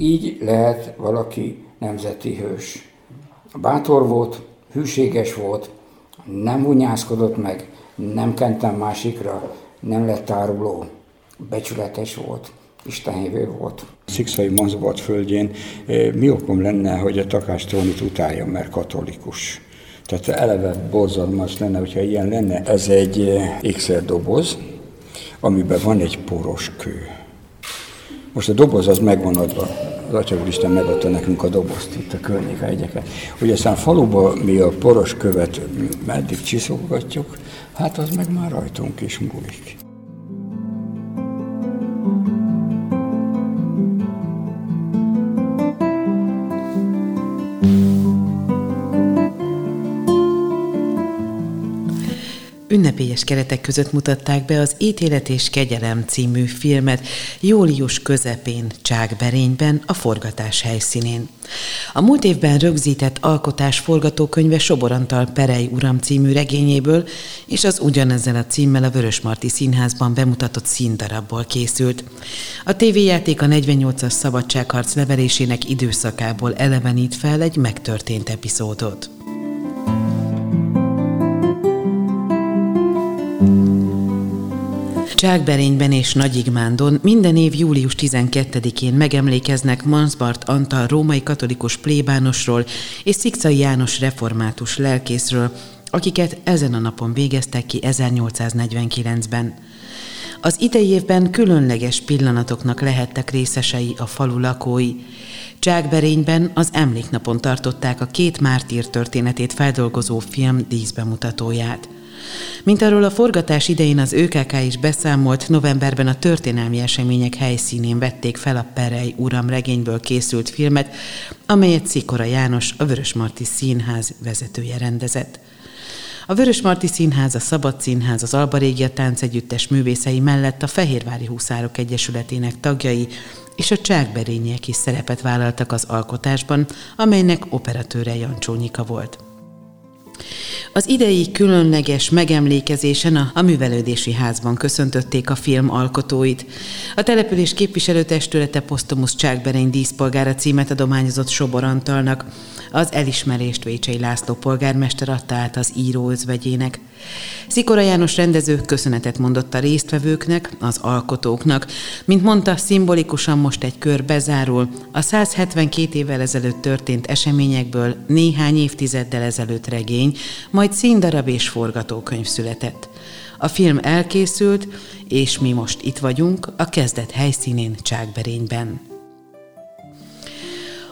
Így lehet valaki nemzeti hős. Bátor volt, hűséges volt, nem hunyászkodott meg, nem kentem másikra, nem lett áruló, becsületes volt, istenhívő volt. Szikszai Mazbat földjén eh, mi okom lenne, hogy a Takács utálja, mert katolikus. Tehát eleve borzalmas lenne, hogyha ilyen lenne. Ez egy eh, ékszer doboz, amiben van egy poros kő. Most a doboz az megvan adva. Az Atya Úristen megadta nekünk a dobozt itt a környéken egyeket. Hogy aztán faluban mi a poros követ meddig csiszogatjuk, hát az meg már rajtunk is múlik. Ünnepélyes keretek között mutatták be az Ítélet és Kegyelem című filmet július közepén Csákberényben a forgatás helyszínén. A múlt évben rögzített alkotás forgatókönyve Soborantal Perej Uram című regényéből és az ugyanezzel a címmel a Vörösmarty Színházban bemutatott színdarabból készült. A tévéjáték a 48-as szabadságharc levelésének időszakából elevenít fel egy megtörtént epizódot. Csákberényben és Nagyigmándon minden év július 12-én megemlékeznek Mansbart Antal római katolikus plébánosról és Szikcai János református lelkészről, akiket ezen a napon végeztek ki 1849-ben. Az idei évben különleges pillanatoknak lehettek részesei a falu lakói. Csákberényben az emléknapon tartották a két mártír történetét feldolgozó film díszbemutatóját. Mint arról a forgatás idején az ÖKK is beszámolt, novemberben a történelmi események helyszínén vették fel a Perej Uram regényből készült filmet, amelyet Szikora János, a Vörösmarty Színház vezetője rendezett. A Vörösmarty Színház, a Szabad Színház, az Alba Régia Táncegyüttes művészei mellett a Fehérvári Huszárok Egyesületének tagjai és a csákberények is szerepet vállaltak az alkotásban, amelynek operatőre Jancsó Nyika volt. Az idei különleges megemlékezésen a, a Művelődési Házban köszöntötték a film alkotóit. A település képviselőtestülete Posztomusz Csákberény díszpolgára címet adományozott Sobor Antalnak. Az elismerést Vécsei László polgármester adta át az író özvegyének. Szikora János rendező köszönetet mondott a résztvevőknek, az alkotóknak. Mint mondta, szimbolikusan most egy kör bezárul. A 172 évvel ezelőtt történt eseményekből néhány évtizeddel ezelőtt regény, majd színdarab és forgatókönyv született. A film elkészült, és mi most itt vagyunk a kezdet helyszínén Csákberényben.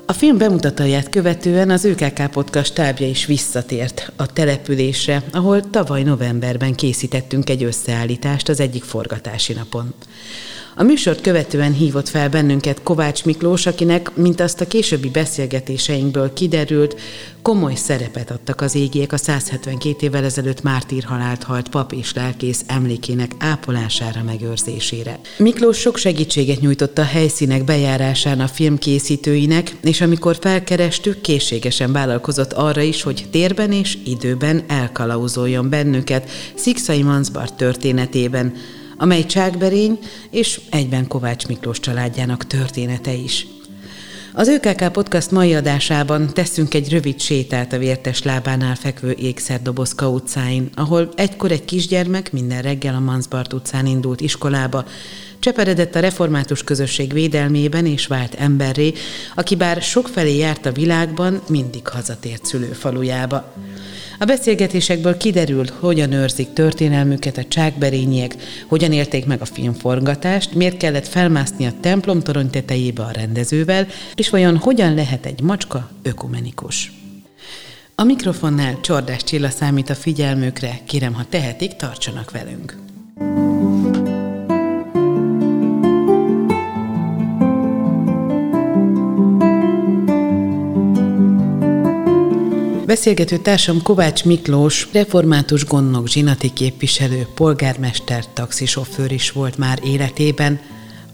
A film bemutatóját követően az ÖKK Podcast stábja is visszatért a településre, ahol tavaly novemberben készítettünk egy összeállítást az egyik forgatási napon. A műsort követően hívott fel bennünket Kovács Miklós, akinek, mint azt a későbbi beszélgetéseinkből kiderült, komoly szerepet adtak az égiek a 172 évvel ezelőtt mártírhalált halt pap és lelkész emlékének ápolására, megőrzésére. Miklós sok segítséget nyújtott a helyszínek bejárásán a filmkészítőinek, és amikor felkerestük, készségesen vállalkozott arra is, hogy térben és időben elkalauzoljon bennünket Szikszai Mansbart történetében, amely Csákberény és egyben Kovács Miklós családjának története is. Az ÖKK Podcast mai adásában teszünk egy rövid sétát a vértes lábánál fekvő ékszerdobozka utcáin, ahol egykor egy kisgyermek minden reggel a Mansbart utcán indult iskolába, cseperedett a református közösség védelmében és vált emberré, aki bár sokfelé járt a világban, mindig hazatért szülőfalujába. A beszélgetésekből kiderült, hogyan őrzik történelmüket a csákberényiek, hogyan érték meg a filmforgatást, miért kellett felmászni a templom torony tetejébe a rendezővel, és vajon hogyan lehet egy macska ökumenikus. A mikrofonnál Csordás Csilla számít a figyelmükre, kérem, ha tehetik, tartsanak velünk. Beszélgető társam Kovács Miklós, református gondnok zsinati képviselő, polgármester, taxisofőr is volt már életében,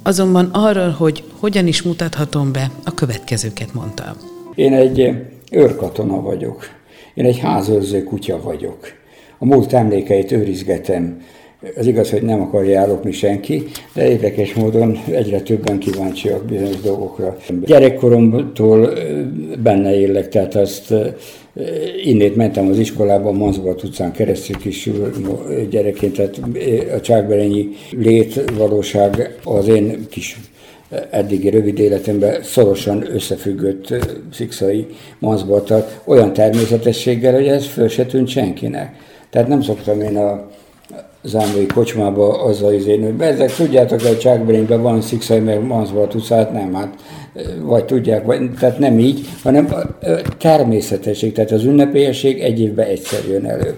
azonban arról, hogy hogyan is mutathatom be, a következőket mondta. Én egy őrkatona vagyok. Én egy házőrző kutya vagyok. A múlt emlékeit őrizgetem. Az igaz, hogy nem akarja ellopni senki, de érdekes módon egyre többen kíváncsiak bizonyos dolgokra. Gyerekkoromtól benne élek, tehát azt innét mentem az iskolába, Manzbat utcán keresztül kis gyerekként, tehát a csákberényi létvalóság az én kis eddigi rövid életemben szorosan összefüggött szikszai Manzbattal olyan természetességgel, hogy ez föl se tűnt senkinek. Tehát nem szoktam én a zámai kocsmába azzal izén, hogy ezek tudjátok, hogy Csákberényben van szikszai, meg Manzbart utcát, nem, hát vagy tudják, vagy, tehát nem így, hanem természetesség, tehát az ünnepélyesség egy évben egyszer jön elő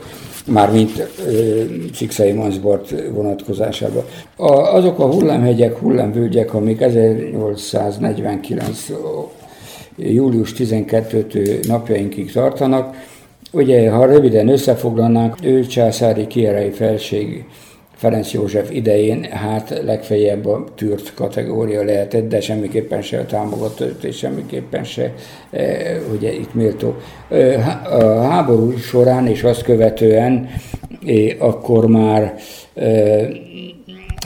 mármint Szikszai Manzbort vonatkozásában. A, azok a hullámhegyek, hullámvölgyek, amik 1849. július 12-től napjainkig tartanak, ugye, ha röviden összefoglalnánk, ő császári kierai felség Ferenc József idején hát legfeljebb a tűrt kategória lehetett, de semmiképpen se a támogatott, és semmiképpen se e, ugye itt méltó. E, a háború során és azt követően e, akkor már e,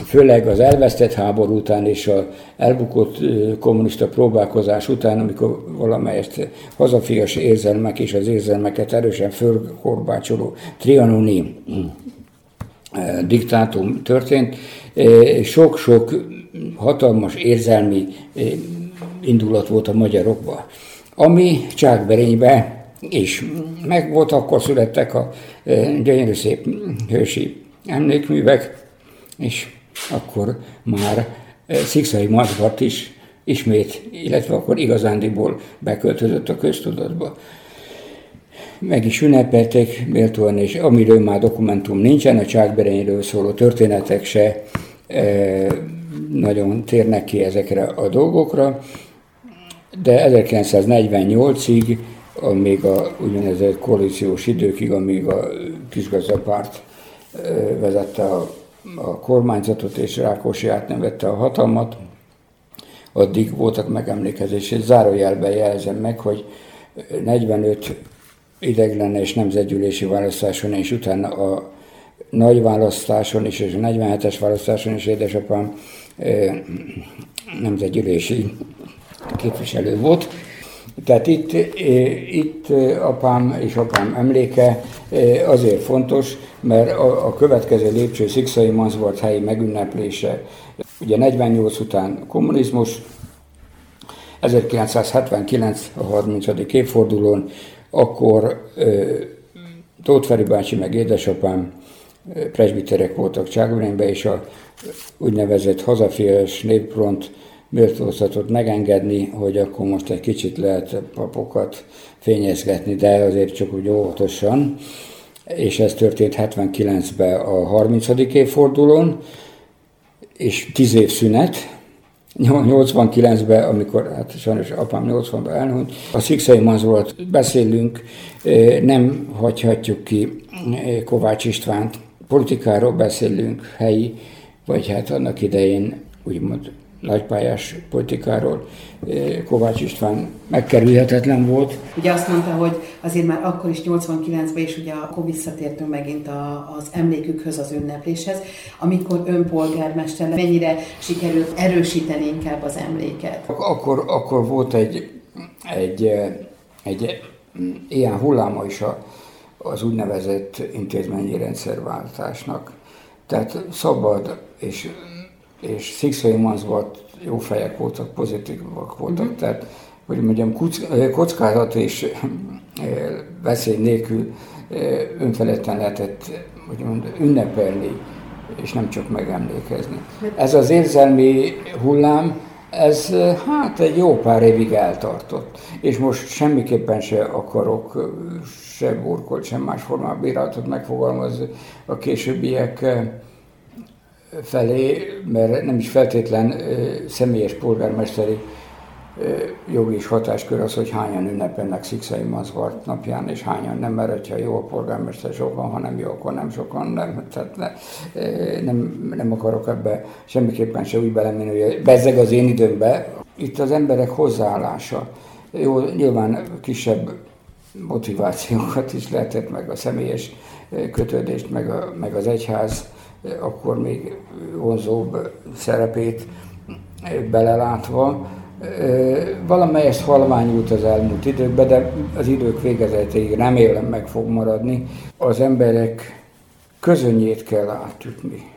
főleg az elvesztett háború után és a elbukott kommunista próbálkozás után, amikor valamelyest hazafias érzelmek és az érzelmeket erősen fölkorbácsoló trianoni diktátum történt, sok-sok hatalmas érzelmi indulat volt a magyarokban, ami Csákberénybe is meg volt, akkor születtek a gyönyörű szép hősi emlékművek, és akkor már Szikszai Mazgat is ismét, illetve akkor igazándiból beköltözött a köztudatba. Meg is ünnepelték méltóan, és amiről már dokumentum nincsen, a Csákberényről szóló történetek se e, nagyon térnek ki ezekre a dolgokra, de 1948-ig, amíg a úgynevezett koalíciós időkig, amíg a kisgazdapárt e, vezette a, a kormányzatot, és Rákosi átnevette a hatalmat, addig voltak megemlékezések. Zárójelben jelzem meg, hogy 45 ideglenes nemzetgyűlési választáson, és utána a nagy választáson is, és a 47-es választáson is édesapám nemzetgyűlési képviselő volt. Tehát itt, itt apám és apám emléke azért fontos, mert a, a következő lépcső Szikszai Manzbart helyi megünneplése. Ugye 48 után kommunizmus, 1979 a 30. évfordulón akkor Tóth Feri bácsi meg édesapám presbiterek voltak Cságorénybe, és a úgynevezett hazafias népfront méltózatot megengedni, hogy akkor most egy kicsit lehet papokat fényezgetni, de azért csak úgy óvatosan. És ez történt 79-ben a 30. évfordulón, és 10 év szünet, 89-ben, amikor hát sajnos apám 80-ban elhunyt, a Szikszai Manzolat beszélünk, nem hagyhatjuk ki Kovács Istvánt. Politikáról beszélünk, helyi, vagy hát annak idején úgymond nagypályás politikáról Kovács István megkerülhetetlen volt. Ugye azt mondta, hogy azért már akkor is 89-ben is ugye akkor visszatértünk megint a, az emlékükhöz, az ünnepléshez, amikor önpolgármester mennyire sikerült erősíteni inkább az emléket. Akkor, akkor volt egy, egy, egy ilyen hulláma is a, az úgynevezett intézményi rendszerváltásnak. Tehát szabad és és Szikszai Manzban jó fejek voltak, pozitívak voltak, mm-hmm. tehát hogy mondjam, kockázat és veszély nélkül önfeledten lehetett hogy mondjam, ünnepelni, és nem csak megemlékezni. Ez az érzelmi hullám, ez hát egy jó pár évig eltartott, és most semmiképpen se akarok se burkolt, sem más formában bírálatot megfogalmazni a későbbiek felé, mert nem is feltétlen személyes polgármesteri jogi és hatáskör az, hogy hányan ünnepelnek Szikszai Mazvart napján, és hányan nem, mert hogyha jó a polgármester sokan, ha nem jó, akkor nem sokan, nem, tehát ne, nem, nem akarok ebbe semmiképpen se úgy belemenni, hogy bezzeg az én időmbe. Itt az emberek hozzáállása. Jó, nyilván kisebb motivációkat is lehetett, meg a személyes kötődést, meg, a, meg az egyház akkor még vonzóbb szerepét belelátva. Valamelyest halványult az elmúlt időkben, de az idők végezetéig remélem meg fog maradni. Az emberek közönjét kell átütni.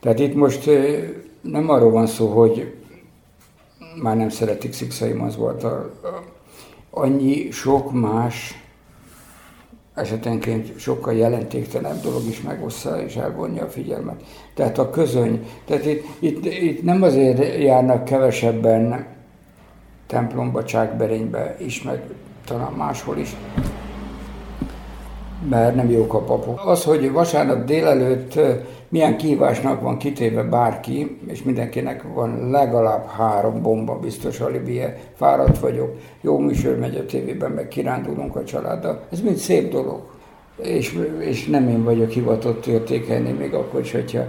Tehát itt most nem arról van szó, hogy már nem szeretik Szikszai a, annyi sok más esetenként sokkal jelentéktelenebb dolog is megossza és elvonja a figyelmet. Tehát a közöny, tehát itt, itt, itt nem azért járnak kevesebben templomba, Csákberénybe is, meg talán máshol is, mert nem jók a papok. Az, hogy vasárnap délelőtt milyen kívásnak van kitéve bárki, és mindenkinek van legalább három bomba biztos alibie, fáradt vagyok, jó műsor megy a tévében, meg kirándulunk a családdal. Ez mind szép dolog. És, és nem én vagyok hivatott értékelni, még akkor is, hogyha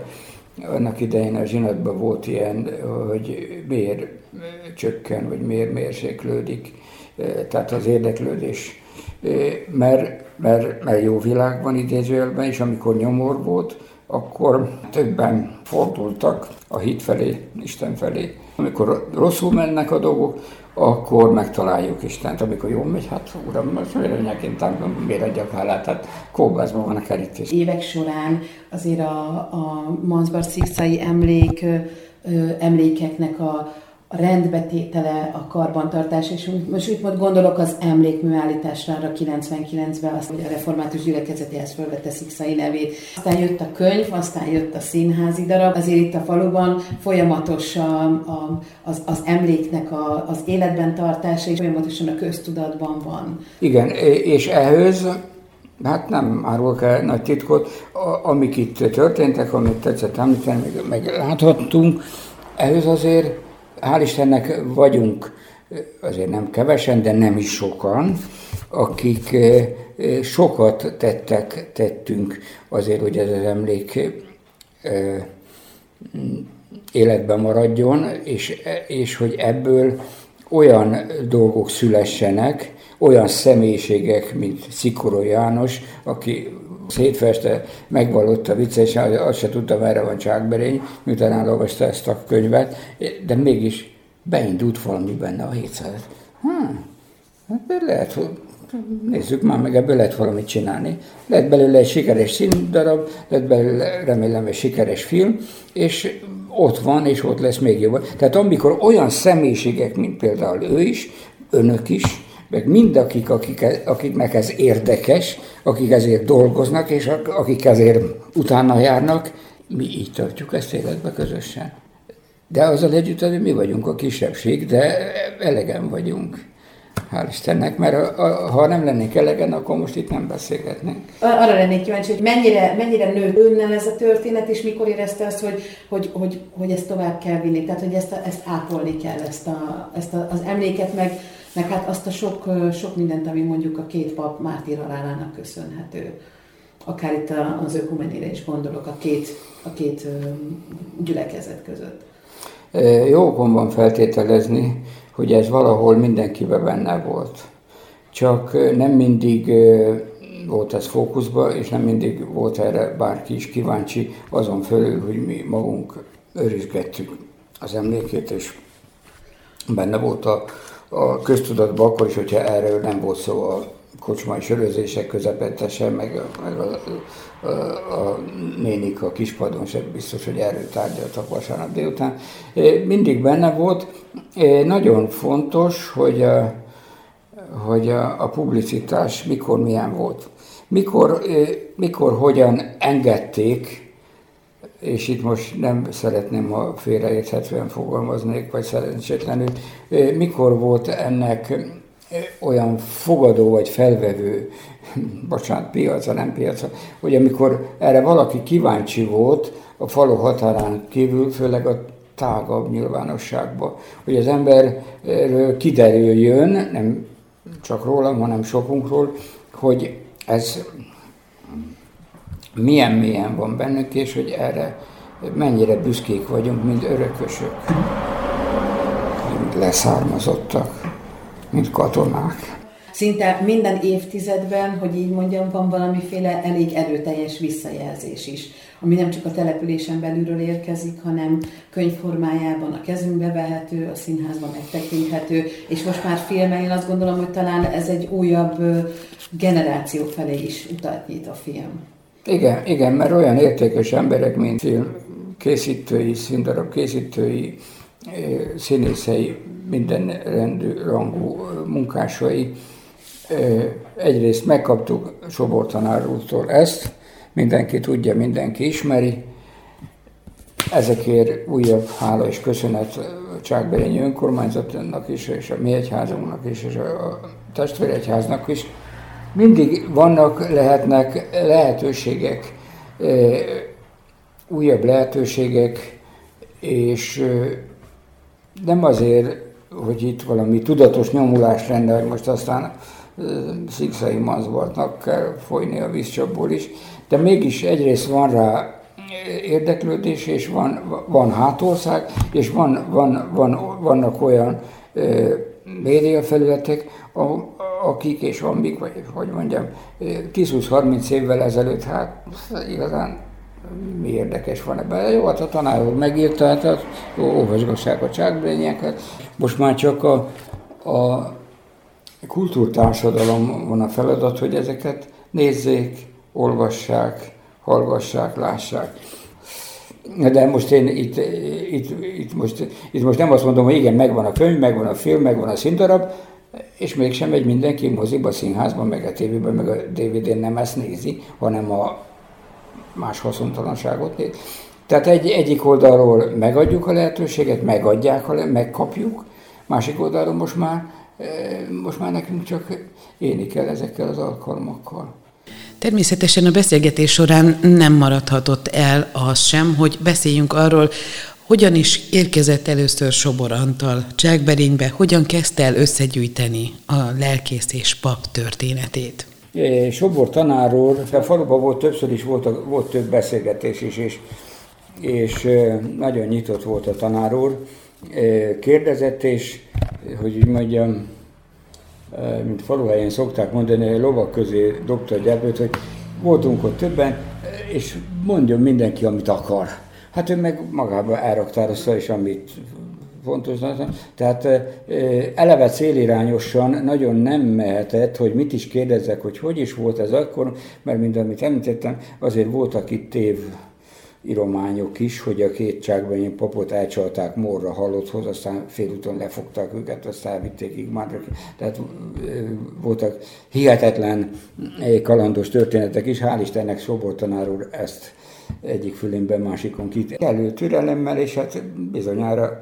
annak idején a zsinatban volt ilyen, hogy miért csökken, vagy miért mérséklődik, tehát az érdeklődés. Mert, mert, mert jó világ van idézőjelben, és amikor nyomor volt, akkor többen fordultak a hit felé, Isten felé. Amikor rosszul mennek a dolgok, akkor megtaláljuk Istent. Amikor jól megy, hát uram, most miért önyeként miért adjak hálát, hát kóbászban van a kerítés. Évek során azért a, a Mansbar emlék, emlékeknek a, a rendbetétele, a karbantartás, és most úgy most gondolok az emlékműállításra arra 99-ben, azt, hogy a református gyülekezetéhez fölvette Szikszai nevét. Aztán jött a könyv, aztán jött a színházi darab. Azért itt a faluban folyamatos a, a, az, az emléknek a, az életben tartása, és folyamatosan a köztudatban van. Igen, és ehhez Hát nem árulok el nagy titkot, amik itt történtek, amit tetszett említeni, meg, meg láthattunk, ehhez azért hál' Istennek vagyunk, azért nem kevesen, de nem is sokan, akik sokat tettek, tettünk azért, hogy ez az emlék életben maradjon, és, és hogy ebből olyan dolgok szülessenek, olyan személyiségek, mint Szikoró János, aki szétfeste megvallotta vicces, azt se tudta, merre van Csákberény, miután elolvasta ezt a könyvet, de mégis beindult valami benne a 700. Hmm, hát lehet, hogy nézzük már meg, ebből lehet valamit csinálni. Lehet belőle egy sikeres színdarab, lehet belőle remélem egy sikeres film, és ott van, és ott lesz még jobb. Tehát amikor olyan személyiségek, mint például ő is, önök is, meg mindakik, akik, akiknek ez érdekes, akik ezért dolgoznak, és akik ezért utána járnak, mi így tartjuk ezt életbe közösen. De azzal együtt, hogy mi vagyunk a kisebbség, de elegen vagyunk. Hál' Istennek, mert ha nem lennénk elegen, akkor most itt nem beszélgetnénk. Arra lennék kíváncsi, hogy mennyire, mennyire nőtt önnel ez a történet, és mikor érezte azt, hogy, hogy, hogy, hogy ezt tovább kell vinni, tehát hogy ezt, a, ezt ápolni kell, ezt, a, ezt a, az emléket, meg, meg hát azt a sok, sok mindent, ami mondjuk a két pap mártír halálának köszönhető. Akár itt az ökumenére is gondolok, a két, a két gyülekezet között. Jó van feltételezni, hogy ez valahol mindenkiben benne volt. Csak nem mindig volt ez fókuszban, és nem mindig volt erre bárki is kíváncsi, azon fölül, hogy mi magunk őrizgettük az emlékét, és benne volt a, a köztudatban akkor is, hogyha erről nem volt szó a kocsmai sörözések közepette sem, meg, meg a, a, a nénik a kispadon sem biztos, hogy erről tárgyaltak vasárnap délután. Mindig benne volt. Nagyon fontos, hogy a, hogy a, a publicitás mikor milyen volt. Mikor, mikor hogyan engedték és itt most nem szeretném, ha félreérthetően fogalmaznék, vagy szerencsétlenül, mikor volt ennek olyan fogadó vagy felvevő, bocsánat, piaca, nem piaca, hogy amikor erre valaki kíváncsi volt a falu határán kívül, főleg a tágabb nyilvánosságba, hogy az emberről kiderüljön, nem csak rólam, hanem sokunkról, hogy ez milyen mélyen van bennük, és hogy erre mennyire büszkék vagyunk, mint örökösök, mint leszármazottak, mint katonák. szinte minden évtizedben, hogy így mondjam, van valamiféle elég erőteljes visszajelzés is, ami nem csak a településen belülről érkezik, hanem könyvformájában a kezünkbe vehető, a színházban megtekinthető, és most már filmen én azt gondolom, hogy talán ez egy újabb generáció felé is utat nyit a film. Igen, igen, mert olyan értékes emberek, mint film készítői, színdarab készítői, színészei, minden rendű, rangú munkásai. Egyrészt megkaptuk Sobor tanár úrtól ezt, mindenki tudja, mindenki ismeri. Ezekért újabb hála és köszönet Csákberényi önkormányzatnak is, és a mi egyházunknak is, és a testvéregyháznak is. Mindig vannak, lehetnek lehetőségek, újabb lehetőségek, és nem azért, hogy itt valami tudatos nyomulás lenne, hogy most aztán szikszai mazbartnak kell folyni a vízcsapból is, de mégis egyrészt van rá érdeklődés, és van, van hátország, és van, van, van, vannak olyan médiafelületek, akik és amik, vagy hogy mondjam, 10-20-30 évvel ezelőtt, hát igazán mi érdekes van ebben. Jó, hát a tanár úr megírta, hát olvasgassák a csákbrényeket. Most már csak a, a kultúrtársadalom van a feladat, hogy ezeket nézzék, olvassák, hallgassák, lássák. De most én itt, itt, itt, most, itt most nem azt mondom, hogy igen, megvan a könyv, megvan a film, megvan a színdarab, és mégsem megy mindenki moziba, színházban, meg a tévében, meg a DVD-n nem ezt nézi, hanem a más haszontalanságot néz. Tehát egy, egyik oldalról megadjuk a lehetőséget, megadják, a, megkapjuk, másik oldalról most már, eh, most már nekünk csak élni kell ezekkel az alkalmakkal. Természetesen a beszélgetés során nem maradhatott el az sem, hogy beszéljünk arról, hogyan is érkezett először Sobor Antal Csákberénybe, hogyan kezdte el összegyűjteni a lelkész és pap történetét. Sobor tanárról, a faluban volt többször is volt, volt több beszélgetés is, és, és nagyon nyitott volt a tanár úr. Kérdezett, és hogy úgy mondjam, mint faluhelyen szokták mondani, a lovak közé dobta a gyermőt, hogy voltunk ott többen, és mondjon mindenki, amit akar. Hát ő meg magába elraktározta, és amit fontos. Tehát eleve célirányosan nagyon nem mehetett, hogy mit is kérdezzek, hogy hogy is volt ez akkor, mert mind amit említettem, azért voltak itt tév irományok is, hogy a két csákbenyi papot elcsalták morra halotthoz, aztán félúton lefogták őket, aztán vitték Igmárra. Tehát voltak hihetetlen kalandos történetek is, hál' Istennek Sobor tanár úr ezt egyik fülénben, másikon kit. Elő türelemmel, és hát bizonyára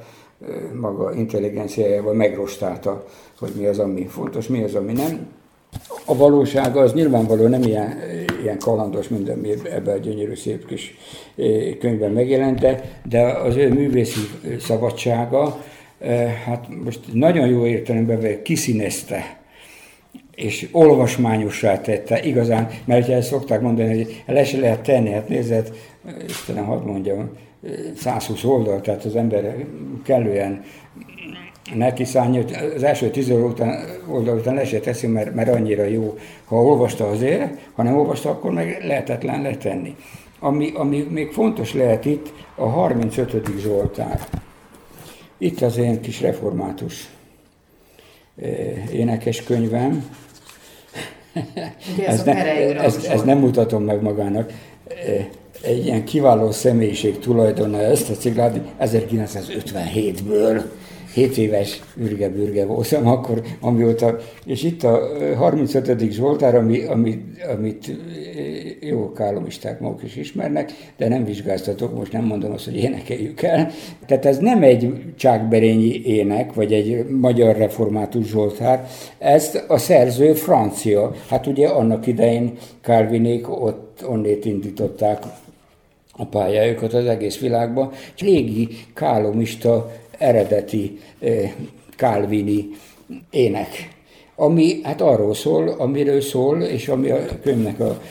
maga intelligenciájával megrostálta, hogy mi az, ami fontos, mi az, ami nem. A valósága az nyilvánvalóan nem ilyen, ilyen kalandos, mint ami ebben a gyönyörű szép kis könyvben megjelent, de, de az ő művészi szabadsága, hát most nagyon jó értelemben kiszínezte és olvasmányossá tette igazán, mert ugye szokták mondani, hogy le se lehet tenni, hát nézed, Istenem, hadd mondjam, 120 oldal, tehát az ember kellően neki szállni, az első tíz után, oldal után le se teszi, mert, mert annyira jó. Ha olvasta azért, ha nem olvasta, akkor meg lehetetlen letenni. Ami, ami még fontos lehet itt, a 35. Zsoltár. Itt az én kis református eh, ez, ne, ez, ez nem mutatom meg magának. Egy ilyen kiváló személyiség tulajdona ezt a ciklát 1957-ből. 7 éves ürge-bürge voltam akkor, amióta, és itt a 35. Zsoltár, ami, ami, amit jó kálomisták maguk is ismernek, de nem vizsgáztatok, most nem mondom azt, hogy énekeljük el. Tehát ez nem egy csákberényi ének, vagy egy magyar református Zsoltár, ezt a szerző francia. Hát ugye annak idején Calvinék ott onnét indították a pályájukat az egész világban. Légi kálomista eredeti kálvini ének ami hát arról szól, amiről szól, és ami a könyvnek a,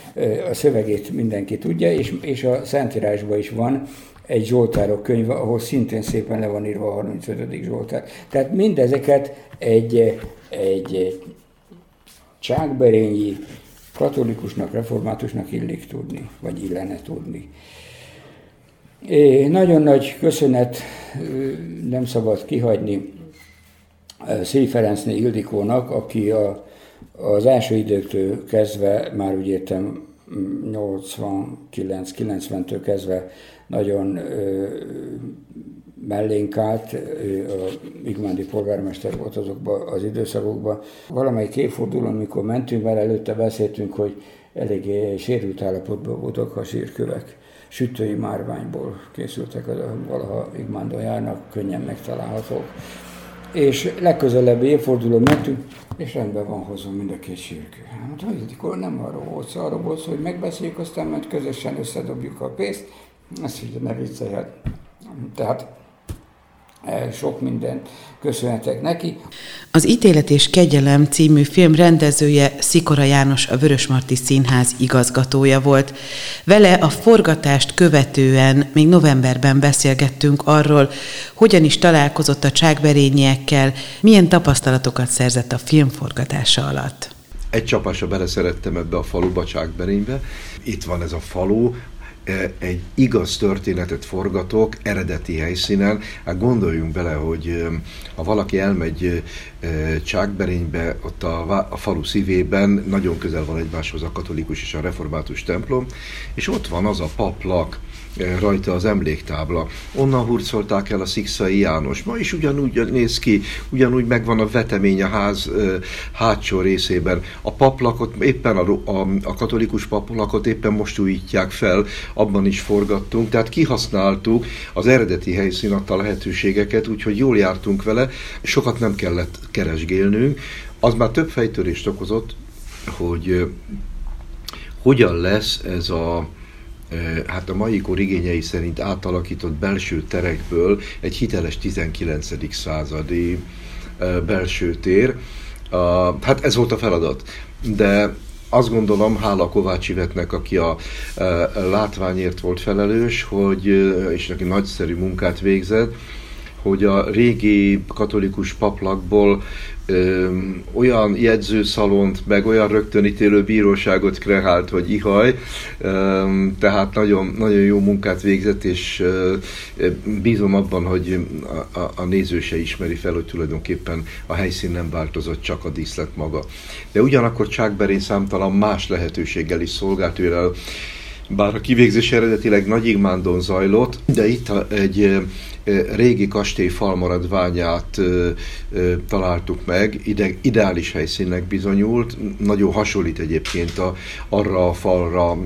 a szövegét mindenki tudja, és, és a Szentírásban is van egy Zsoltárok könyv, ahol szintén szépen le van írva a 35. Zsoltár. Tehát mindezeket egy, egy Csákberényi katolikusnak, reformátusnak illik tudni, vagy illene tudni. É, nagyon nagy köszönet nem szabad kihagyni Szély Ferencné Ildikónak, aki a, az első időktől kezdve, már úgy értem 89-90-től kezdve nagyon ö, mellénk állt, a Igmándi polgármester volt azokban az időszakokban. Valamelyik évfordulón, amikor mentünk, mert előtte beszéltünk, hogy eléggé sérült állapotban voltak a sírkövek. Sütői márványból készültek, valaha Igmándon járnak, könnyen megtalálhatók. És legközelebbi évfordulón mentünk, és rendben van hozzá mind a két sírkő. Hát, hogy nem arról volt szó, arról volt szó, hogy megbeszéljük, aztán mert közösen összedobjuk a pénzt, azt így ne viccelhet. Tehát sok mindent köszönhetek neki. Az Ítélet és Kegyelem című film rendezője Szikora János a Vörösmarty Színház igazgatója volt. Vele a forgatást követően még novemberben beszélgettünk arról, hogyan is találkozott a csákberényiekkel, milyen tapasztalatokat szerzett a film forgatása alatt. Egy csapásra beleszerettem ebbe a faluba, Csákberénybe. Itt van ez a falu, E, egy igaz történetet forgatok eredeti helyszínen. Hát gondoljunk bele, hogy ha valaki elmegy Csákberénybe, ott a, a falu szívében nagyon közel van egymáshoz a katolikus és a református templom, és ott van az a paplak, rajta az emléktábla. Onnan hurcolták el a Szikszai János. Ma is ugyanúgy néz ki, ugyanúgy megvan a vetemény a ház hátsó részében. A paplakot, éppen a, a, a katolikus paplakot éppen most újítják fel, abban is forgattunk, tehát kihasználtuk az eredeti helyszín adta lehetőségeket, úgyhogy jól jártunk vele, sokat nem kellett keresgélnünk. Az már több fejtörést okozott, hogy hogyan lesz ez a hát a mai kor igényei szerint átalakított belső terekből egy hiteles 19. századi belső tér. Hát ez volt a feladat. De azt gondolom, hála Kovács Ivetnek, aki a látványért volt felelős, hogy, és neki nagyszerű munkát végzett, hogy a régi katolikus paplakból ö, olyan jegyzőszalont, meg olyan rögtönítélő bíróságot kreált, hogy ihaj, ö, tehát nagyon, nagyon jó munkát végzett, és ö, bízom abban, hogy a, a, a néző se ismeri fel, hogy tulajdonképpen a helyszín nem változott, csak a díszlet maga. De ugyanakkor Csákberén számtalan más lehetőséggel is szolgált, bár a kivégzés eredetileg Nagy Igmándon zajlott, de itt egy régi kastély falmaradványát találtuk meg, ide, ideális helyszínnek bizonyult, nagyon hasonlít egyébként a, arra a falra, a,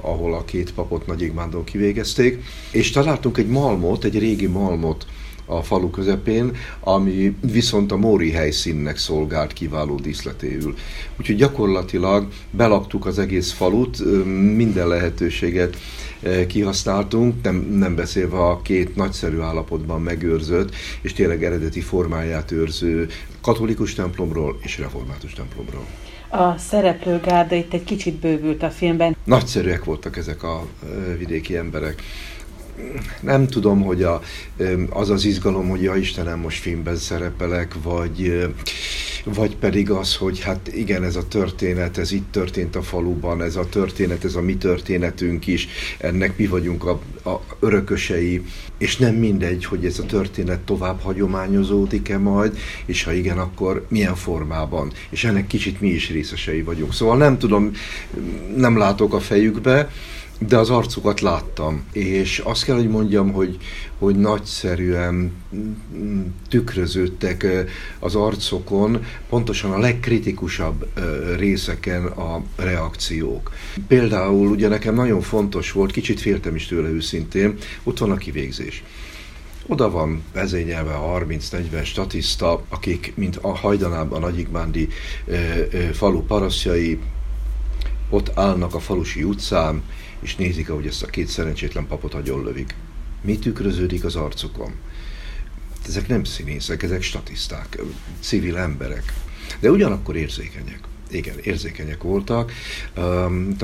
ahol a két papot Nagy Igmándon kivégezték, és találtunk egy malmot, egy régi malmot, a falu közepén, ami viszont a Móri helyszínnek szolgált kiváló díszletéül. Úgyhogy gyakorlatilag belaktuk az egész falut, minden lehetőséget kihasználtunk, nem, nem beszélve a két nagyszerű állapotban megőrzött, és tényleg eredeti formáját őrző katolikus templomról és református templomról. A szereplőgárda itt egy kicsit bővült a filmben. Nagyszerűek voltak ezek a vidéki emberek nem tudom, hogy a, az az izgalom, hogy ja Istenem, most filmben szerepelek, vagy, vagy pedig az, hogy hát igen, ez a történet, ez itt történt a faluban, ez a történet, ez a mi történetünk is, ennek mi vagyunk a, a örökösei, és nem mindegy, hogy ez a történet tovább hagyományozódik-e majd, és ha igen, akkor milyen formában, és ennek kicsit mi is részesei vagyunk. Szóval nem tudom, nem látok a fejükbe, de az arcukat láttam, és azt kell, hogy mondjam, hogy, hogy nagyszerűen tükröződtek az arcokon, pontosan a legkritikusabb részeken a reakciók. Például ugye nekem nagyon fontos volt, kicsit féltem is tőle őszintén, ott van a kivégzés. Oda van vezényelve a 30-40 statiszta, akik, mint a hajdanában a Nagyigmándi falu parasztjai, ott állnak a falusi utcán, és nézik, ahogy ezt a két szerencsétlen papot lövik. Mi tükröződik az arcukon? Ezek nem színészek, ezek statiszták, civil emberek, de ugyanakkor érzékenyek. Igen, érzékenyek voltak. Um,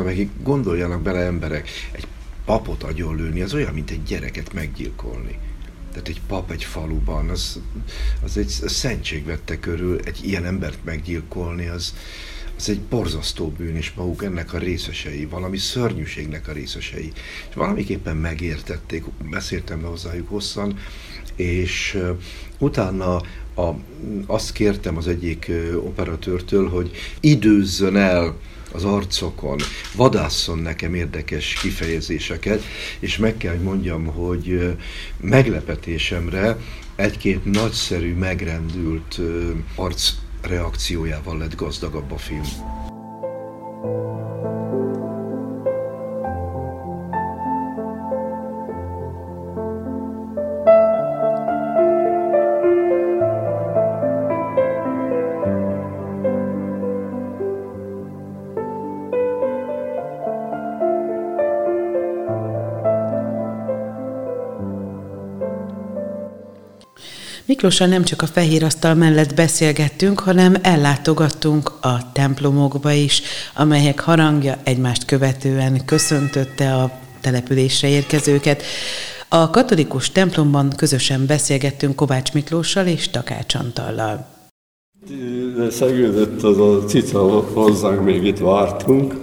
gondoljanak bele emberek, egy papot agyonlőni, az olyan, mint egy gyereket meggyilkolni. Tehát egy pap egy faluban, az, az egy szentség vette körül, egy ilyen embert meggyilkolni, az, ez egy borzasztó bűn, és maguk ennek a részesei, valami szörnyűségnek a részesei. És valamiképpen megértették, beszéltem be hozzájuk hosszan, és utána a, azt kértem az egyik operatőrtől, hogy időzzön el az arcokon, vadásszon nekem érdekes kifejezéseket, és meg kell, hogy mondjam, hogy meglepetésemre egy-két nagyszerű, megrendült arc reakciójával lett gazdagabb a film. Miklóssal nem csak a fehér asztal mellett beszélgettünk, hanem ellátogattunk a templomokba is, amelyek harangja egymást követően köszöntötte a településre érkezőket. A katolikus templomban közösen beszélgettünk Kovács Miklóssal és Takács Antallal. Szegődött az a cica hozzánk, még itt vártunk.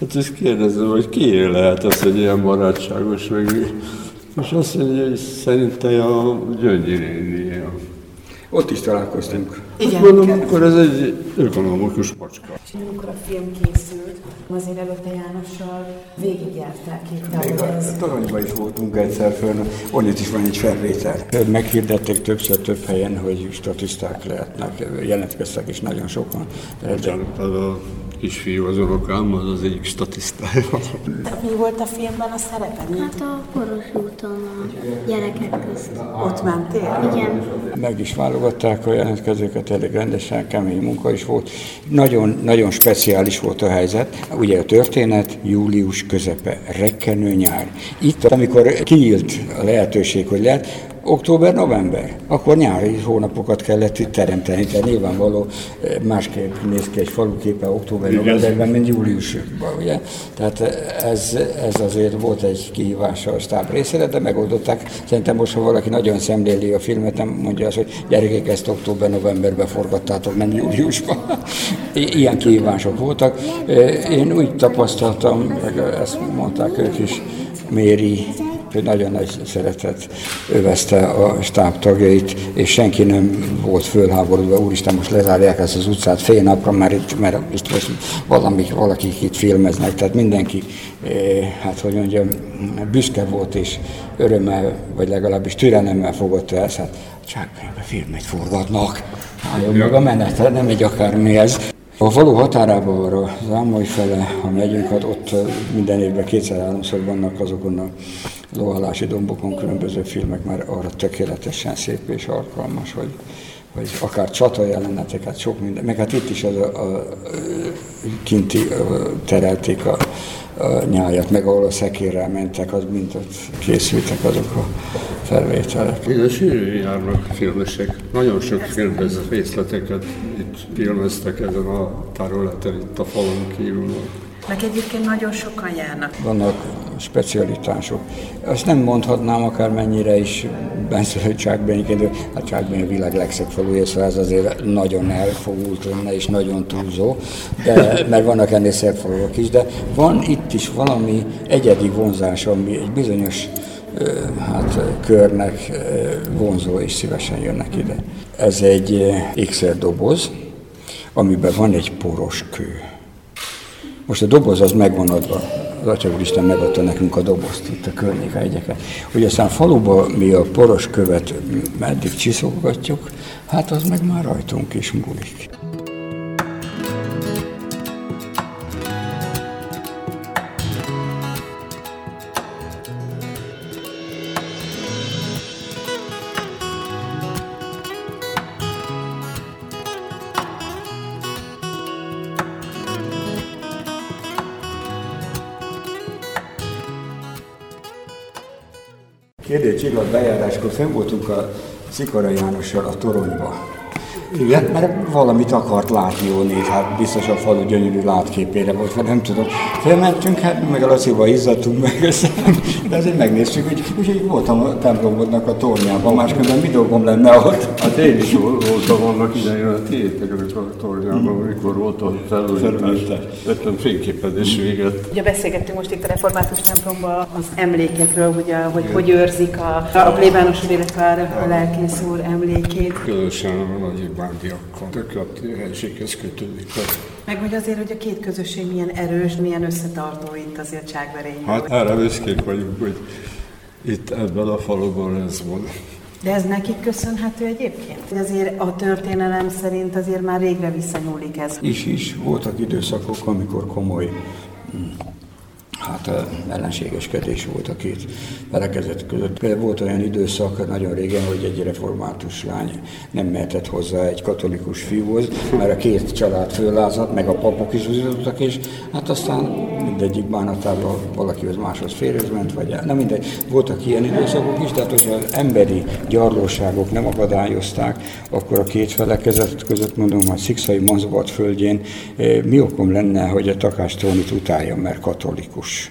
Hát ezt kérdezem, hogy ki lehet az, hogy ilyen barátságos, meg és azt mondja, hogy szerintem a Gyöngyi néni. Ott is találkoztunk. Igen. Mondom, akkor ez egy ökonomikus macska. És amikor a film készült, azért előtte Jánossal végigjárták itt. Még a, a toronyban is voltunk egyszer föl, onnit is van egy felvétel. Meghirdették többször több helyen, hogy statiszták lehetnek, jelentkeztek is nagyon sokan. De... a kisfiú, az unokám, az az egyik statisztája. Mi volt a filmben a szereped? Hát a Poros úton a gyerekek közt. Ott mentél? Igen. Meg is válogatták a jelentkezőket, elég rendesen, kemény munka is volt. Nagyon, nagyon speciális volt a helyzet. Ugye a történet július közepe, rekkenő nyár. Itt, amikor kinyílt a lehetőség, hogy lehet, október-november, akkor nyári hónapokat kellett itt teremteni, tehát nyilvánvaló eh, másképp néz ki egy faluképe október-novemberben, mint júliusban, ugye? Tehát ez, ez azért volt egy kihívás a stáb részére, de megoldották. Szerintem most, ha valaki nagyon szemléli a filmet, nem mondja azt, hogy gyerekek, ezt október-novemberben forgattátok, nem júliusban. Ilyen kihívások voltak. Eh, én úgy tapasztaltam, meg ezt mondták ők is, Méri hogy nagyon nagy szeretet övezte a stáb tagjait, és senki nem volt fölháborodva, úristen, most lezárják ezt az utcát fél napra, mert itt, mert itt most valami, valakik itt filmeznek, tehát mindenki, eh, hát hogy mondjam, büszke volt, és örömmel, vagy legalábbis türelemmel fogadta ezt, hát csak filmet forgatnak, álljon meg a menetre, nem egy akármi ez. A falu határában arra Zámoly fele, ha megyünk, hát ott minden évben kétszer-háromszor vannak azokon a lohalási dombokon különböző filmek, már arra tökéletesen szép és alkalmas, hogy, hogy akár csata jeleneteket, sok minden, meg hát itt is az a, a, kinti a, terelték a nyájat, meg ahol a szekérrel mentek, az mind ott készültek azok a felvételek. Igen, sűrű járnak filmesek. Nagyon sok filmhez részleteket itt filmeztek ezen a területen, itt a falon kívül. Meg egyébként nagyon sokan járnak. Vannak specialitások. Azt nem mondhatnám akármennyire is benszülött Csákbényként, hát Csákbény a világ legszebb faluja, szóval ez azért nagyon elfogult lenne és nagyon túlzó, de, mert vannak ennél szebb faluak is, de van itt is valami egyedi vonzás, ami egy bizonyos hát, körnek vonzó és szívesen jönnek ide. Ez egy ékszerdoboz, amiben van egy poros kő. Most a doboz az megvan adva, az Atya Úristen megadta nekünk a dobozt, itt a környékhegyeket. Hogy aztán faluba mi a poros követ meddig csiszolgatjuk, hát az meg már rajtunk is múlik. Csillag bejáráskor fenn voltunk a Szikora Jánossal a toronyba. Igen, mert valamit akart látni Jónét, hát biztos a falu gyönyörű látképére volt, vagy nem tudom. Felmentünk, hát meg a Lacival izzadtunk meg össze, de azért megnéztük, hogy úgyhogy voltam a templomodnak a tornyában, máskülönben mi dolgom lenne ott. Hát én is voltam annak idején a téteknek a tornyában, amikor volt a felújítás. Vettem fényképezés véget. Ugye beszélgettünk most itt a református templomban az emlékekről, hogy, a, hogy hogy őrzik a, a plébános úr, illetve a lelkész úr emlékét. Különösen a nagy bándiakkal, tök a helységhez kötődik. Meg hogy azért, hogy a két közösség milyen erős, milyen összetartó itt azért Cságverény. Hát erre büszkék vagyunk, hogy itt ebben a faluban ez van. De ez nekik köszönhető egyébként? Azért a történelem szerint azért már régre visszanyúlik ez. Is is voltak időszakok, amikor komoly hát ellenségeskedés volt a két felekezet között. Volt olyan időszak nagyon régen, hogy egy református lány nem mehetett hozzá egy katolikus fiúhoz, mert a két család föllázadt, meg a papok is üzlettek, és hát aztán mindegyik bánatával valakihoz máshoz férjhez ment, vagy. Nem mindegy. Voltak ilyen időszakok is, tehát hogyha az emberi gyarlóságok nem akadályozták, akkor a két felekezet között mondom, hogy Szikszai Manzbart földjén mi okom lenne, hogy a Takás utáljam, mert katolikus.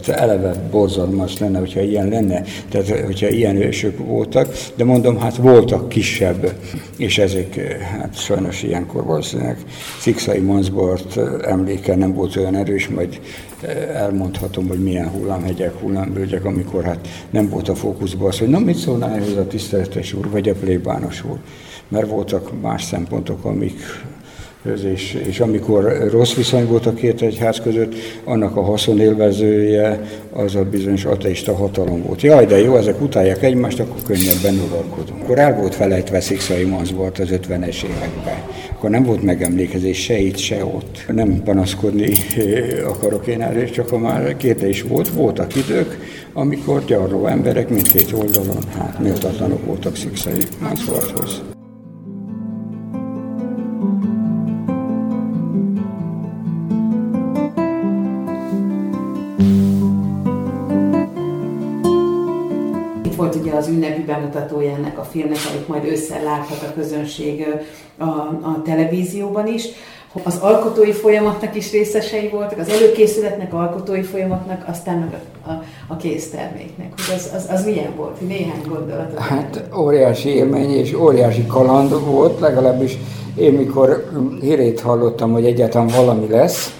Tehát eleve borzalmas lenne, hogyha ilyen lenne, tehát hogyha ilyen ősök voltak, de mondom, hát voltak kisebb, és ezek hát sajnos ilyenkor valószínűleg Szikszai Mansbart emléke nem volt olyan erős, majd elmondhatom, hogy milyen hullámhegyek, hullámvölgyek, amikor hát nem volt a fókuszban az, hogy na mit szólnál ez a tiszteletes úr, vagy a plébános úr. Mert voltak más szempontok, amik és, és amikor rossz viszony volt a két egyház között, annak a haszonélvezője az a bizonyos ateista hatalom volt. Jaj, de jó, ezek utálják egymást, akkor könnyebben uralkodunk. Akkor el volt felejtve Szikszai volt az 50-es években. Akkor nem volt megemlékezés se itt, se ott. Nem panaszkodni akarok én erre, csak a már kérdés volt, voltak idők, amikor gyarló emberek mindkét oldalon, hát méltatlanok voltak Szikszai Manzborthoz. Bemutatója ennek a filmnek, amit majd ősszel láthat a közönség a, a televízióban is. Az alkotói folyamatnak is részesei voltak, az előkészületnek, alkotói folyamatnak, aztán a, a, a készterméknek. Hogy az, az, az milyen volt? Néhány gondolatot. Hát óriási élmény és óriási kaland volt, legalábbis én mikor hírét hallottam, hogy egyáltalán valami lesz,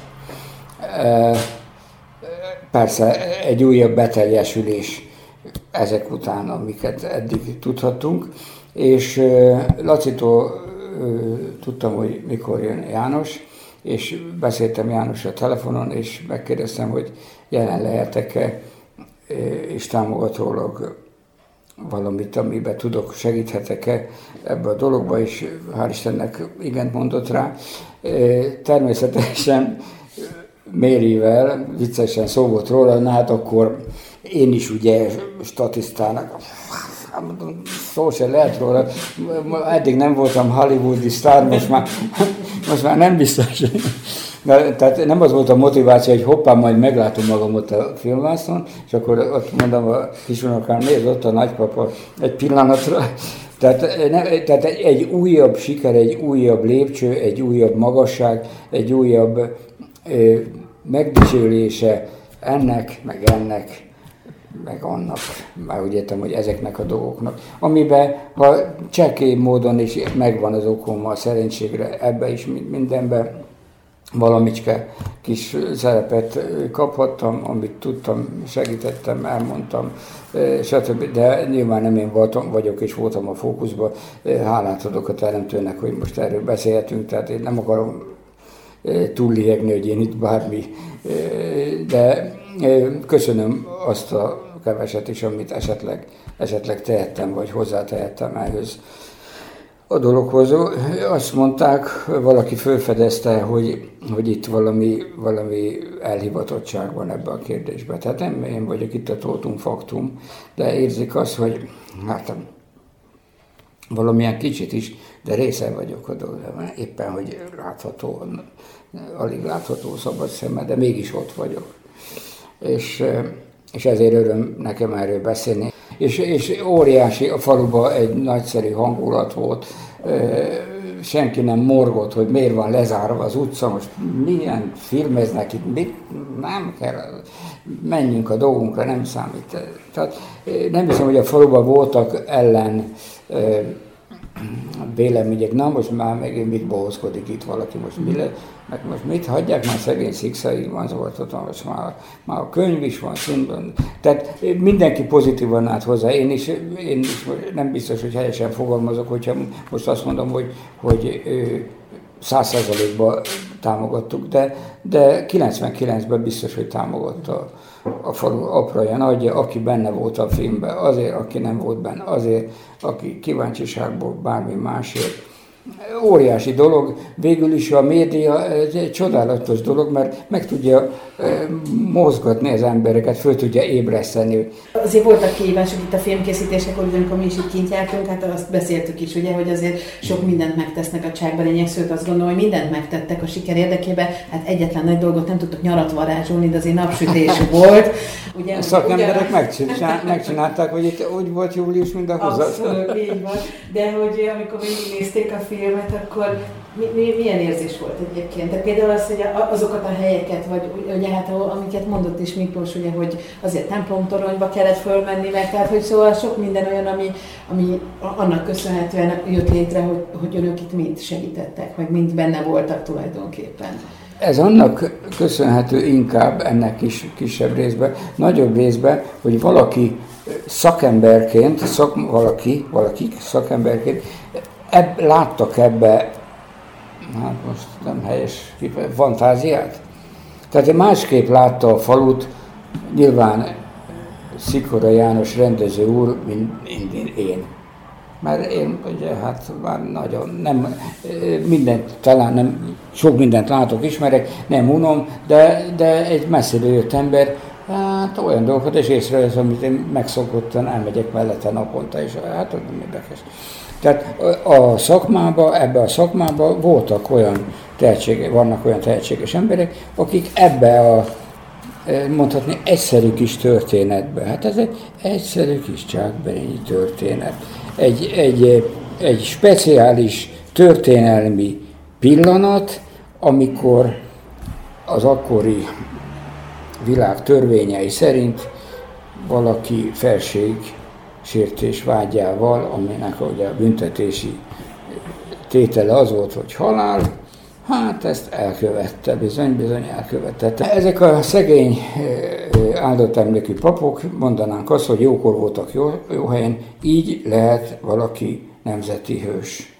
persze egy újabb beteljesülés ezek után, amiket eddig tudhattunk. És Lacitól tudtam, hogy mikor jön János, és beszéltem a telefonon, és megkérdeztem, hogy jelen lehetek-e, és támogatólag valamit, amiben tudok, segíthetek-e ebbe a dologba, és hál' Istennek igent mondott rá. Természetesen Mérivel viccesen szó volt róla, na hát akkor én is ugye statisztának, szó se lehet róla, eddig nem voltam hollywoodi sztár, most már, most már nem biztos. De, tehát nem az volt a motiváció, hogy hoppá, majd meglátom magam ott a filmvászon, és akkor ott mondom a kisunokám, nézd ott a nagypapa egy pillanatra. Tehát, ne, tehát egy újabb siker, egy újabb lépcső, egy újabb magasság, egy újabb ö, megdicsőlése ennek, meg ennek, meg annak, már úgy értem, hogy ezeknek a dolgoknak, amiben, ha csekély módon is megvan az okom a szerencségre, ebbe is mindenben valamicske kis szerepet kaphattam, amit tudtam, segítettem, elmondtam, stb. De nyilván nem én voltam, vagyok és voltam a fókuszban. Hálát adok a teremtőnek, hogy most erről beszélhetünk, tehát én nem akarom túllihegni, hogy én itt bármi, de köszönöm azt a keveset is, amit esetleg, esetleg tehettem, vagy hozzátehettem ehhez a dologhoz. Azt mondták, valaki felfedezte, hogy, hogy itt valami, valami elhivatottság van ebbe a kérdésbe. Tehát nem én vagyok itt a tótum faktum, de érzik azt, hogy hát valamilyen kicsit is, de része vagyok a dologban. Éppen, hogy látható, alig látható szabad szemmel, de mégis ott vagyok. És, és ezért öröm nekem erről beszélni. És, és óriási, a faluban egy nagyszerű hangulat volt, senki nem morgott, hogy miért van lezárva az utca, most milyen filmeznek itt, mit, nem kell, menjünk a dolgunkra, nem számít. Tehát nem hiszem, hogy a faluban voltak ellen vélemények, na most már megint mit bohozkodik itt valaki, most mi le, meg most mit hagyják? Már szegény szikszai van volt most már, már a könyv is van színben. Tehát mindenki pozitívan állt hozzá, én is, én is nem biztos, hogy helyesen fogalmazok, hogyha most azt mondom, hogy, hogy száz százalékban támogattuk, de, de 99-ben biztos, hogy támogatta a falu apraja nagyja, aki benne volt a filmben, azért, aki nem volt benne, azért, aki kíváncsiságból bármi másért óriási dolog, végül is a média egy csodálatos dolog, mert meg tudja mozgatni az embereket, föl tudja ébreszteni. Azért voltak kihívások itt a filmkészítésekor, amikor mi is itt kint jártunk, hát azt beszéltük is, ugye, hogy azért sok mindent megtesznek a csákberények, sőt azt gondolom, hogy mindent megtettek a siker érdekében, hát egyetlen nagy dolgot nem tudtak nyarat varázsolni, de azért napsütés volt. Ugye, a szakemberek ugye... megcsinálták, hogy itt úgy volt július, mint a Abszolút, így van. De hogy amikor végignézték a filmet, akkor mi, mi, milyen érzés volt egyébként? Tehát például az, hogy azokat a helyeket, vagy ugye hát amiket mondott is Miklós, ugye, hogy azért templomtoronyba kellett fölmenni meg, tehát hogy szóval sok minden olyan, ami, ami annak köszönhetően jött létre, hogy, hogy önök itt mind segítettek, meg mind benne voltak tulajdonképpen. Ez annak köszönhető inkább ennek kis, kisebb részben, nagyobb részben, hogy valaki szakemberként, szak, valaki, valaki szakemberként ebb, láttak ebbe, hát most nem helyes, fantáziát? Tehát én másképp látta a falut, nyilván Szikora János rendező úr, mint, mint én. Mert én ugye hát már nagyon nem, mindent, talán nem, sok mindent látok, ismerek, nem unom, de, de egy messzire jött ember, hát olyan dolgokat is észrevesz, amit én megszokottan elmegyek mellette naponta, és hát nem érdekes. Tehát a szakmában, ebbe a szakmában voltak olyan tehetséges, vannak olyan tehetséges emberek, akik ebbe a mondhatni egyszerű kis történetbe, hát ez egy egyszerű kis csákberényi történet, egy, egy, egy speciális történelmi pillanat, amikor az akkori világ törvényei szerint valaki felség sértés vágyával, aminek ugye a büntetési tétele az volt, hogy halál, hát ezt elkövette, bizony, bizony elkövette. Ezek a szegény eh, áldott emlékű papok mondanánk azt, hogy jókor voltak jó, jó helyen, így lehet valaki nemzeti hős.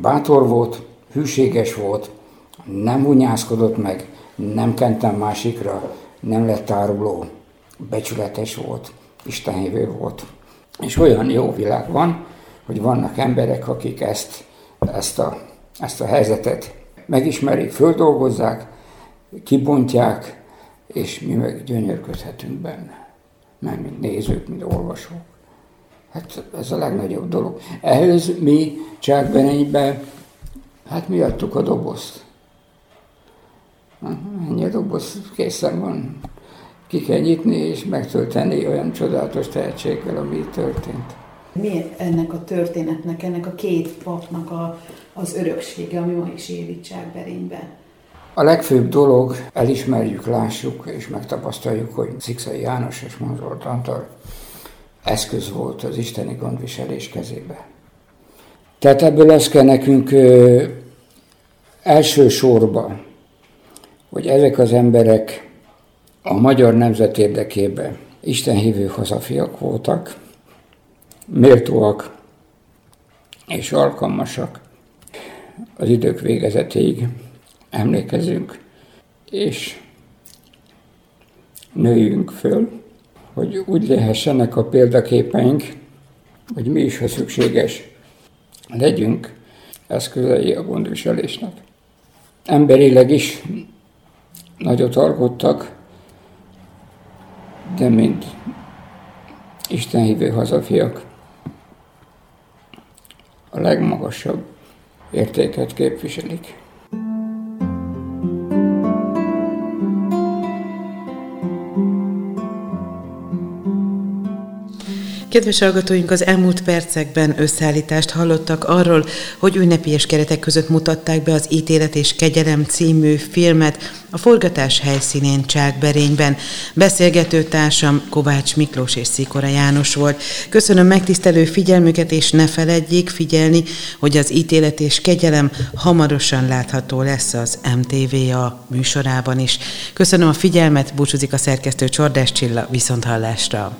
Bátor volt, hűséges volt, nem hunyászkodott meg, nem kentem másikra, nem lett áruló, becsületes volt, istenhívő volt. És olyan jó világ van, hogy vannak emberek, akik ezt, ezt, a, ezt a helyzetet megismerik, földolgozzák, kibontják, és mi meg gyönyörködhetünk benne. Mert mint nézők, mint olvasók. Hát ez a legnagyobb dolog. Ehhez mi Csákbenényben, hát mi adtuk a dobozt. Ennyi a doboz készen van ki kell nyitni és megtölteni olyan csodálatos tehetséggel, ami itt történt. Mi ennek a történetnek, ennek a két papnak a, az öröksége, ami ma is él itt A legfőbb dolog, elismerjük, lássuk és megtapasztaljuk, hogy Szikszai János és Monzolt Antal eszköz volt az isteni gondviselés kezébe. Tehát ebből lesz kell nekünk ö, elsősorban, hogy ezek az emberek a magyar nemzet érdekében istenhívő hazafiak voltak, méltóak és alkalmasak. Az idők végezetéig emlékezünk, és nőjünk föl, hogy úgy lehessenek a példaképeink, hogy mi is, ha szükséges, legyünk eszközei a gondviselésnek. Emberileg is nagyot alkottak, de mint Istenhívő hazafiak a legmagasabb értéket képviselik. Kedves hallgatóink, az elmúlt percekben összeállítást hallottak arról, hogy ünnepélyes keretek között mutatták be az Ítélet és Kegyelem című filmet a forgatás helyszínén Csákberényben. Beszélgető társam Kovács Miklós és Szikora János volt. Köszönöm megtisztelő figyelmüket, és ne feledjék figyelni, hogy az Ítélet és Kegyelem hamarosan látható lesz az MTVA műsorában is. Köszönöm a figyelmet, búcsúzik a szerkesztő Csordás Csilla, viszont hallásra.